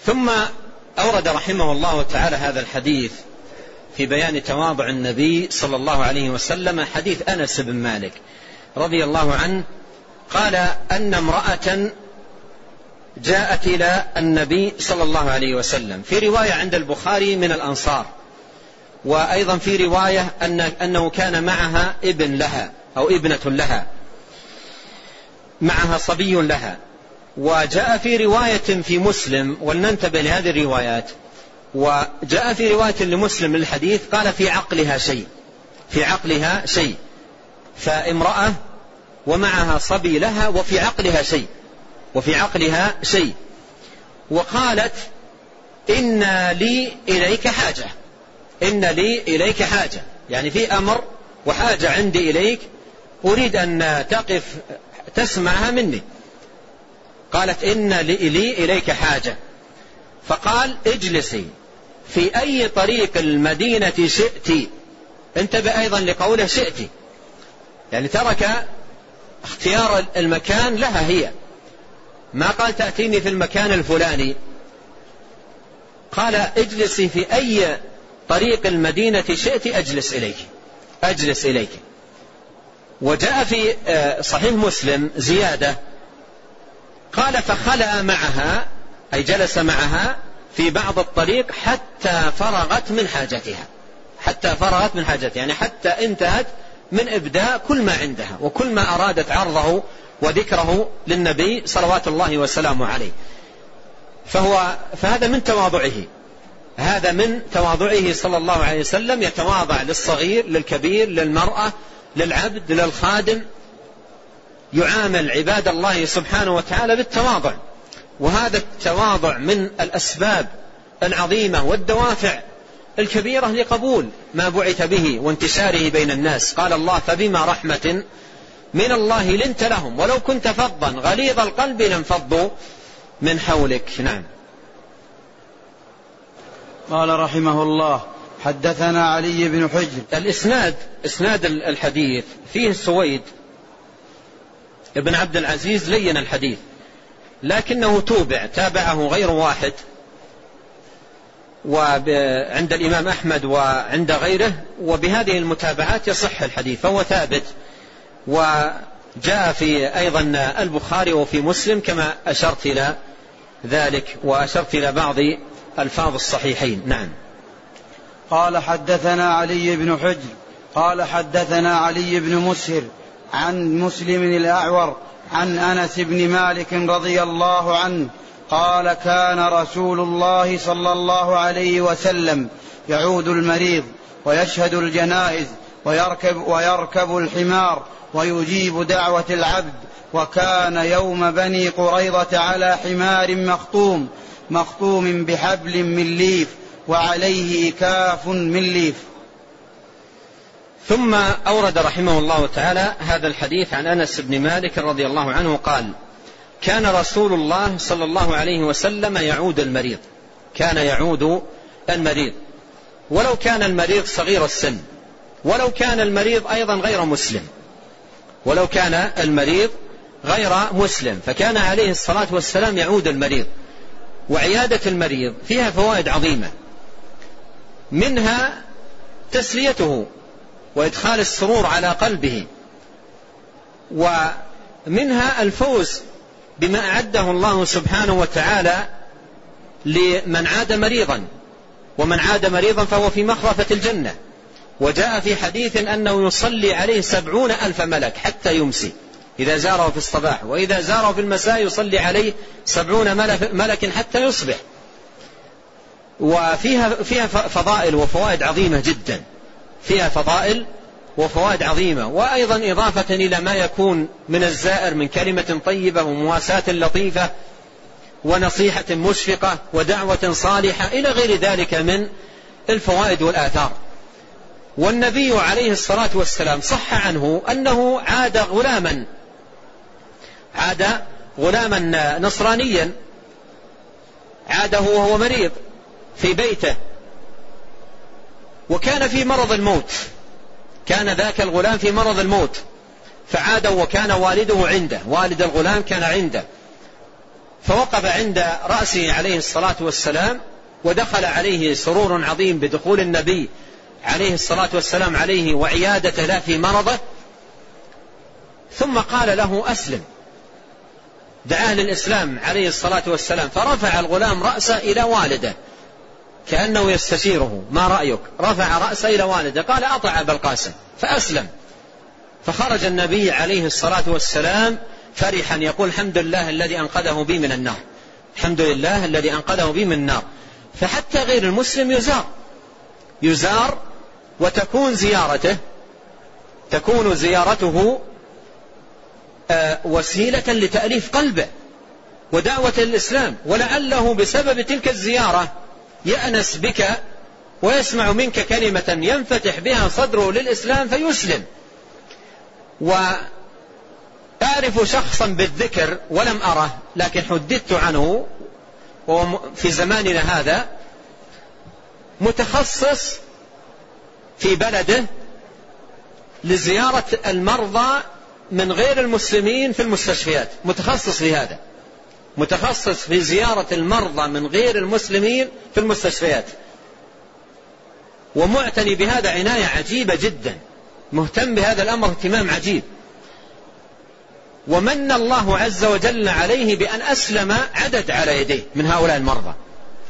ثم أورد رحمه الله تعالى هذا الحديث في بيان تواضع النبي صلى الله عليه وسلم حديث أنس بن مالك رضي الله عنه قال أن امرأة جاءت إلى النبي صلى الله عليه وسلم في رواية عند البخاري من الأنصار وأيضا في رواية ان أنه كان معها ابن لها أو ابنة لها معها صبي لها وجاء في رواية في مسلم ولننتبه لهذه الروايات وجاء في رواية لمسلم للحديث قال في عقلها شيء في عقلها شيء فامرأة ومعها صبي لها وفي عقلها شيء وفي عقلها شيء. وقالت إن لي إليك حاجة إن لي إليك حاجة. يعني في أمر وحاجة عندي إليك أريد أن تقف تسمعها مني. قالت إن لي إليك حاجة. فقال اجلسي. في أي طريق المدينة شئت. انتبه أيضا لقوله شئت. يعني ترك اختيار المكان لها هي. ما قال تأتيني في المكان الفلاني. قال اجلسي في أي طريق المدينة شئت أجلس إليك. أجلس إليك. وجاء في آه، صحيح مسلم زيادة. قال فخلأ معها أي جلس معها في بعض الطريق حتى فرغت من حاجتها. حتى فرغت من حاجتها. يعني حتى انتهت من إبداء كل ما عندها وكل ما أرادت عرضه وذكره للنبي صلوات الله وسلامه عليه. فهو فهذا من تواضعه. هذا من تواضعه صلى الله عليه وسلم يتواضع للصغير للكبير للمرأة للعبد للخادم. يعامل عباد الله سبحانه وتعالى بالتواضع. وهذا التواضع من الأسباب العظيمة والدوافع الكبيرة لقبول ما بعث به وانتشاره بين الناس. قال الله فبما رحمة من الله لنت لهم ولو كنت فظا غليظ القلب لانفضوا من حولك. نعم. قال رحمه الله حدثنا علي بن حجر. الإسناد إسناد الحديث فيه سويد. ابن عبد العزيز لين الحديث. لكنه توبع تابعه غير واحد. وعند الإمام أحمد وعند غيره وبهذه المتابعات يصح الحديث فهو ثابت. وجاء في أيضا البخاري وفي مسلم كما أشرت إلى ذلك وأشرت إلى بعض ألفاظ الصحيحين. نعم. قال حدثنا علي بن حجر قال حدثنا علي بن مسهر عن مسلم الأعور عن أنس بن مالك رضي الله عنه قال كان رسول الله صلى الله عليه وسلم يعود المريض ويشهد الجنائز ويركب ويركب الحمار ويجيب دعوة العبد وكان يوم بني قريضة على حمار مخطوم مخطوم بحبل من ليف وعليه كاف من ليف. ثم أورد رحمه الله تعالى هذا الحديث عن أنس بن مالك رضي الله عنه قال كان رسول الله صلى الله عليه وسلم يعود المريض كان يعود المريض. ولو كان المريض صغير السن ولو كان المريض أيضا غير مسلم ولو كان المريض غير مسلم فكان عليه الصلاة والسلام يعود المريض. وعيادة المريض فيها فوائد عظيمة منها تسليته وإدخال السرور على قلبه. ومنها الفوز بما أعده الله سبحانه وتعالى لمن عاد مريضا. ومن عاد مريضا فهو في مخرفة الجنة. وجاء في حديث أنه يصلي عليه سبعون ألف ملك حتى يمسي إذا زاره في الصباح. وإذا زاره في المساء يصلي عليه سبعون ملك حتى يصبح. وفيها فيها فضائل وفوائد عظيمة جدا. فيها فضائل وفوائد عظيمة وأيضا إضافة إلى ما يكون من الزائر من كلمة طيبة ومواساة لطيفة ونصيحة مشفقة ودعوة صالحة إلى غير ذلك من الفوائد والآثار. والنبي عليه الصلاة والسلام صح عنه أنه عاد غلاما عاد غلاما نصرانيا عاده وهو مريض في بيته. وكان في مرض الموت. كان ذاك الغلام في مرض الموت. فعاد وكان والده عنده. والد الغلام كان عنده. فوقف عند رأسه عليه الصلاة والسلام ودخل عليه سرور عظيم بدخول النبي عليه الصلاة والسلام عليه وعيادته له في مرضه. ثم قال له أسلم. دعاه للإسلام عليه الصلاة والسلام. فرفع الغلام رأسه إلى والده. كأنه يستشيره. ما رأيك؟ رفع رأسه إلى والده. قال أطع أبا القاسم. فأسلم. فخرج النبي عليه الصلاة والسلام فرحا. يقول الحمد لله الذي أنقذه بي من النار. الحمد لله الذي أنقذه بي من النار. فحتى غير المسلم يزار. يزار وتكون زيارته تكون زيارته آه، وسيلة لتأليف قلبه ودعوة الإسلام. ولعله بسبب تلك الزيارة يأنس بك ويسمع منك كلمة ينفتح بها صدره للإسلام فيسلم. وأعرف شخصا بالذكر ولم أره لكن حدثت عنه في زماننا هذا متخصص في بلده لزيارة المرضى من غير المسلمين في المستشفيات. متخصص في هذا. متخصص في زيارة المرضى من غير المسلمين في المستشفيات. ومعتني بهذا عناية عجيبة جدا. مهتم بهذا الأمر اهتمام عجيب. ومن الله عز وجل عليه بأن أسلم عدد على يديه من هؤلاء المرضى.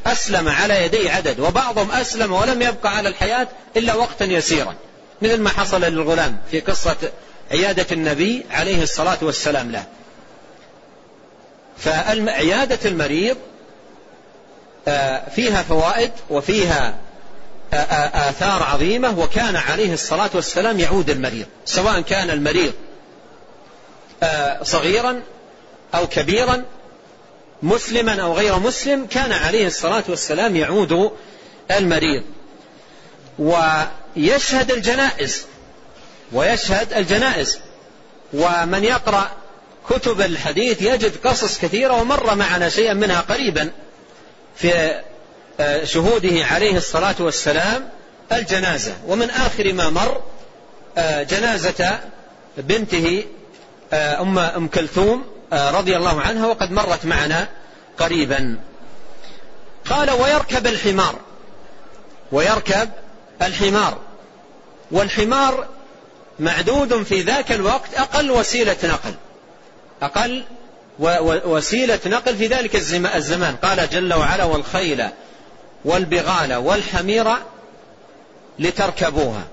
أسلم على يديه عدد وبعضهم أسلم ولم يبقى على الحياة إلا وقتا يسيرا. مثل ما حصل للغلام في قصة عيادة النبي عليه الصلاة والسلام له. فعيادة المريض آه، فيها فوائد وفيها آه، آه، آثار عظيمة وكان عليه الصلاة والسلام يعود المريض سواء كان المريض صغيرا أو كبيرا مسلما أو غير مسلم كان عليه الصلاة والسلام يعود المريض. ويشهد الجنائز ويشهد الجنائز. ومن يقرأ كتب الحديث يجد قصص كثيرة ومر معنا شيئا منها قريبا في آه، شهوده عليه الصلاة والسلام الجنازة. ومن آخر ما مر آه، جنازة بنته آه، أم أم كلثوم رضي الله عنها وقد مرت معنا قريبا. قال ويركب الحمار. ويركب الحمار. والحمار معدود في ذاك الوقت أقل وسيلة نقل. أقل وسيلة نقل في ذلك الزمان. قال جل وعلا والخيل والبغال والحمير لتركبوها.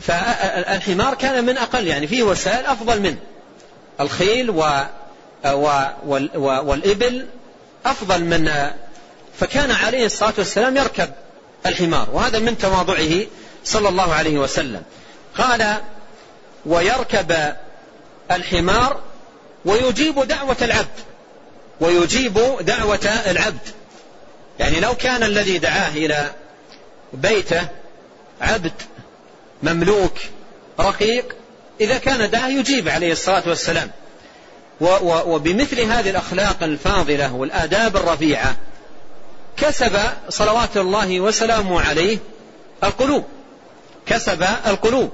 فالحمار كان من أقل يعني فيه وسائل أفضل منه الخيل و والإبل أفضل من فكان عليه الصلاة والسلام يركب الحمار وهذا من تواضعه صلى الله عليه وسلم. قال ويركب الحمار ويجيب دعوة العبد. ويجيب دعوة العبد. يعني لو كان الذي دعاه إلى بيته عبد مملوك رقيق إذا كان دعاه يجيب عليه الصلاة والسلام. وبمثل هذه الأخلاق الفاضلة والآداب الرفيعة كسب صلوات الله وسلامه عليه القلوب. كسب القلوب.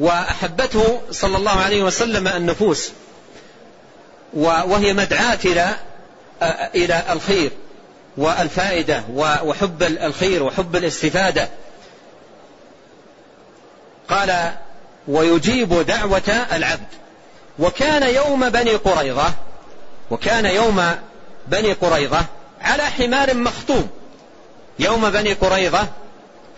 وأحبته صلى الله عليه وسلم النفوس وهي مدعاة إلى إلى الخير والفائدة وحب الخير وحب الاستفادة. قال ويجيب دعوة العبد. وكان يوم بني قريظة وكان يوم بني قريظة على حمار مخطوم. يوم بني قريظة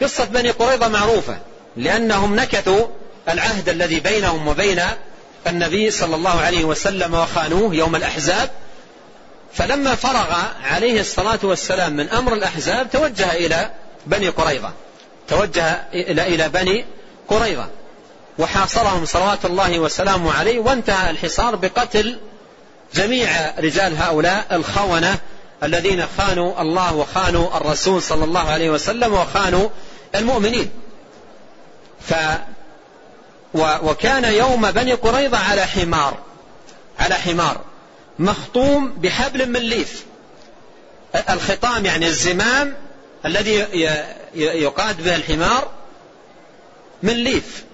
قصة بني قريظة معروفة لأنهم نكثوا العهد الذي بينهم وبين النبي صلى الله عليه وسلم وخانوه يوم الأحزاب. فلما فرغ عليه الصلاة والسلام من أمر الأحزاب توجه إلى بني قريظة. توجه إلى إلى بني قريظة. وحاصرهم صلوات الله وسلامه عليه وانتهى الحصار بقتل جميع رجال هؤلاء الخونة الذين خانوا الله وخانوا الرسول صلى الله عليه وسلم وخانوا المؤمنين. ف وكان يوم بني قريظة على حمار على حمار مخطوم بحبل من ليف الخطام يعني الزمام الذي يقاد به الحمار من ليف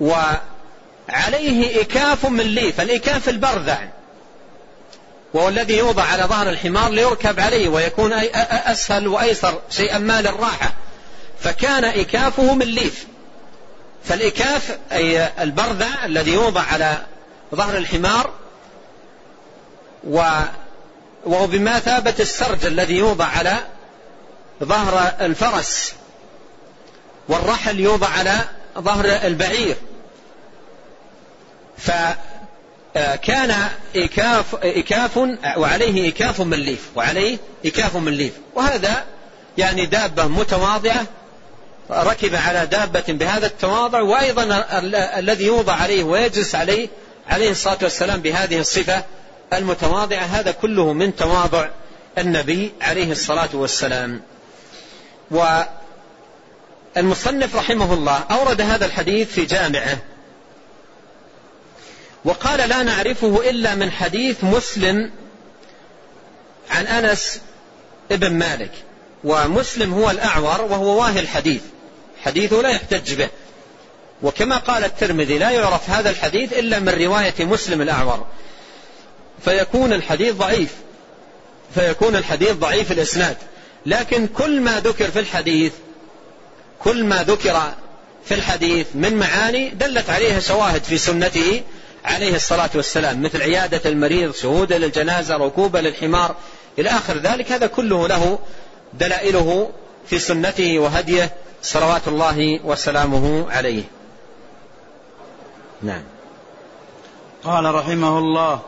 وعليه إكاف من ليف الإكاف البرذع وهو الذي يوضع على ظهر الحمار ليركب عليه ويكون أسهل وأيسر شيئا ما للراحة. فكان إكافه من ليف فالإكاف أي البرذع الذي يوضع على ظهر الحمار وهو بمثابة السرج الذي يوضع على ظهر الفرس والرحل يوضع على ظهر البعير. فكان إكاف, إكاف وعليه إكاف من ليف وعليه إكاف من ليف وهذا يعني دابة متواضعة ركب على دابة بهذا التواضع وأيضا الذي يوضع عليه ويجلس عليه عليه الصلاة والسلام بهذه الصفة المتواضعة هذا كله من تواضع النبي عليه الصلاة والسلام. والمصنف رحمه الله أورد هذا الحديث في جامعة وقال لا نعرفه إلا من حديث مسلم عن أنس ابن مالك ومسلم هو الأعور وهو واهي الحديث. حديثه لا يحتج به. وكما قال الترمذي لا يعرف هذا الحديث إلا من رواية مسلم الأعور. فيكون الحديث ضعيف. فيكون الحديث ضعيف الإسناد. لكن كل ما ذكر في الحديث كل ما ذكر في الحديث من معاني دلت عليها شواهد في سنته عليه الصلاة والسلام. مثل عيادة المريض شهودا للجنازة ركوبة للحمار. إلى آخر ذلك هذا كله له دلائله في سنته وهديه. صلوات الله وسلامه عليه. نعم. قال رحمه الله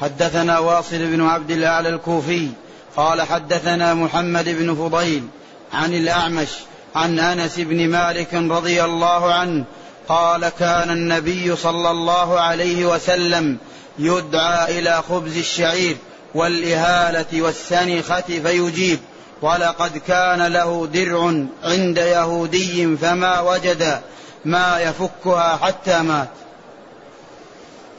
حدثنا واصل بن عبد الأعلى الكوفي قال حدثنا محمد بن فضيل عن الأعمش عن أنس بن مالك رضي الله عنه قال كان النبي صلى الله عليه وسلم يدعى إلى خبز الشعير والإهالة والسنخة فيجيب. ولقد كان له درع عند يهودي فما وجد ما يفكها حتى مات.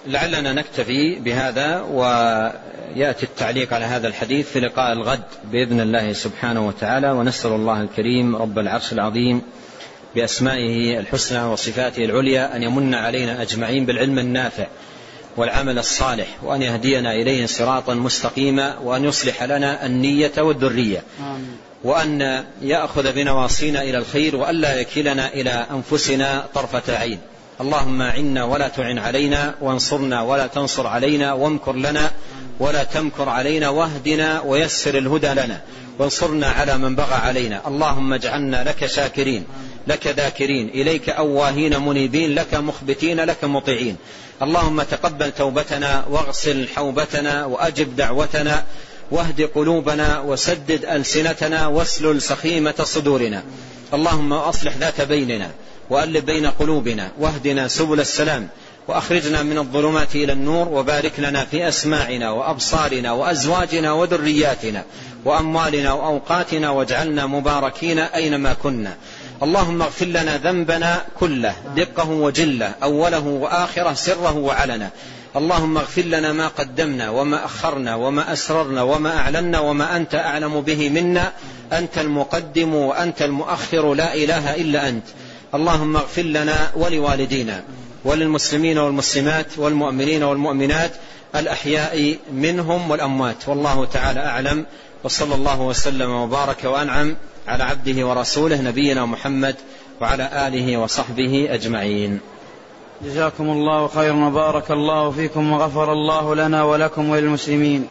لعلنا نكتفي بهذا ويأتي التعليق على هذا الحديث في لقاء الغد بإذن الله سبحانه وتعالى ونسأل الله الكريم رب العرش العظيم بأسمائه الحسنى وصفاته العليا أن يمن علينا أجمعين بالعلم النافع. والعمل الصالح وأن يهدينا إليه صراطا مستقيما وأن يصلح لنا النية والذرية. وأن يأخذ بنواصينا إلى الخير وألا يكلنا إلى أنفسنا طرفة عين. اللهم عنا ولا تعن علينا وانصرنا ولا تنصر علينا وامكر لنا ولا تمكر علينا واهدنا ويسر الهدى لنا. وانصرنا على من بغى علينا. اللهم اجعلنا لك شاكرين. لك ذاكرين إليك أواهين منيبين لك مخبتين لك مطيعين. اللهم تقبل توبتنا واغسل حوبتنا وأجب دعوتنا واهد قلوبنا وسدد ألسنتنا واسلل سخيمة صدورنا. اللهم أصلح ذات بيننا وألف بين قلوبنا واهدنا سبل السلام وأخرجنا من الظلمات إلى النور وبارك لنا في أسماعنا وأبصارنا وأزواجنا وذرياتنا وأموالنا وأوقاتنا واجعلنا مباركين أينما كنا. اللهم اغفر لنا ذنبنا كله دقه وجله أوله وآخره سره وعلنه. اللهم اغفر لنا ما قدمنا وما أخرنا وما أسررنا وما أعلنا وما أنت أعلم به منا. أنت المقدم وأنت المؤخر لا إله إلا أنت. اللهم اغفر لنا ولوالدينا وللمسلمين والمسلمات والمؤمنين والمؤمنات الأحياء منهم والأموات. والله تعالى أعلم. وصلى الله وسلم وبارك وأنعم على عبده ورسوله نبينا محمد وعلى آله وصحبه أجمعين. جزاكم الله خيرا وبارك الله فيكم وغفر الله لنا ولكم وللمسلمين.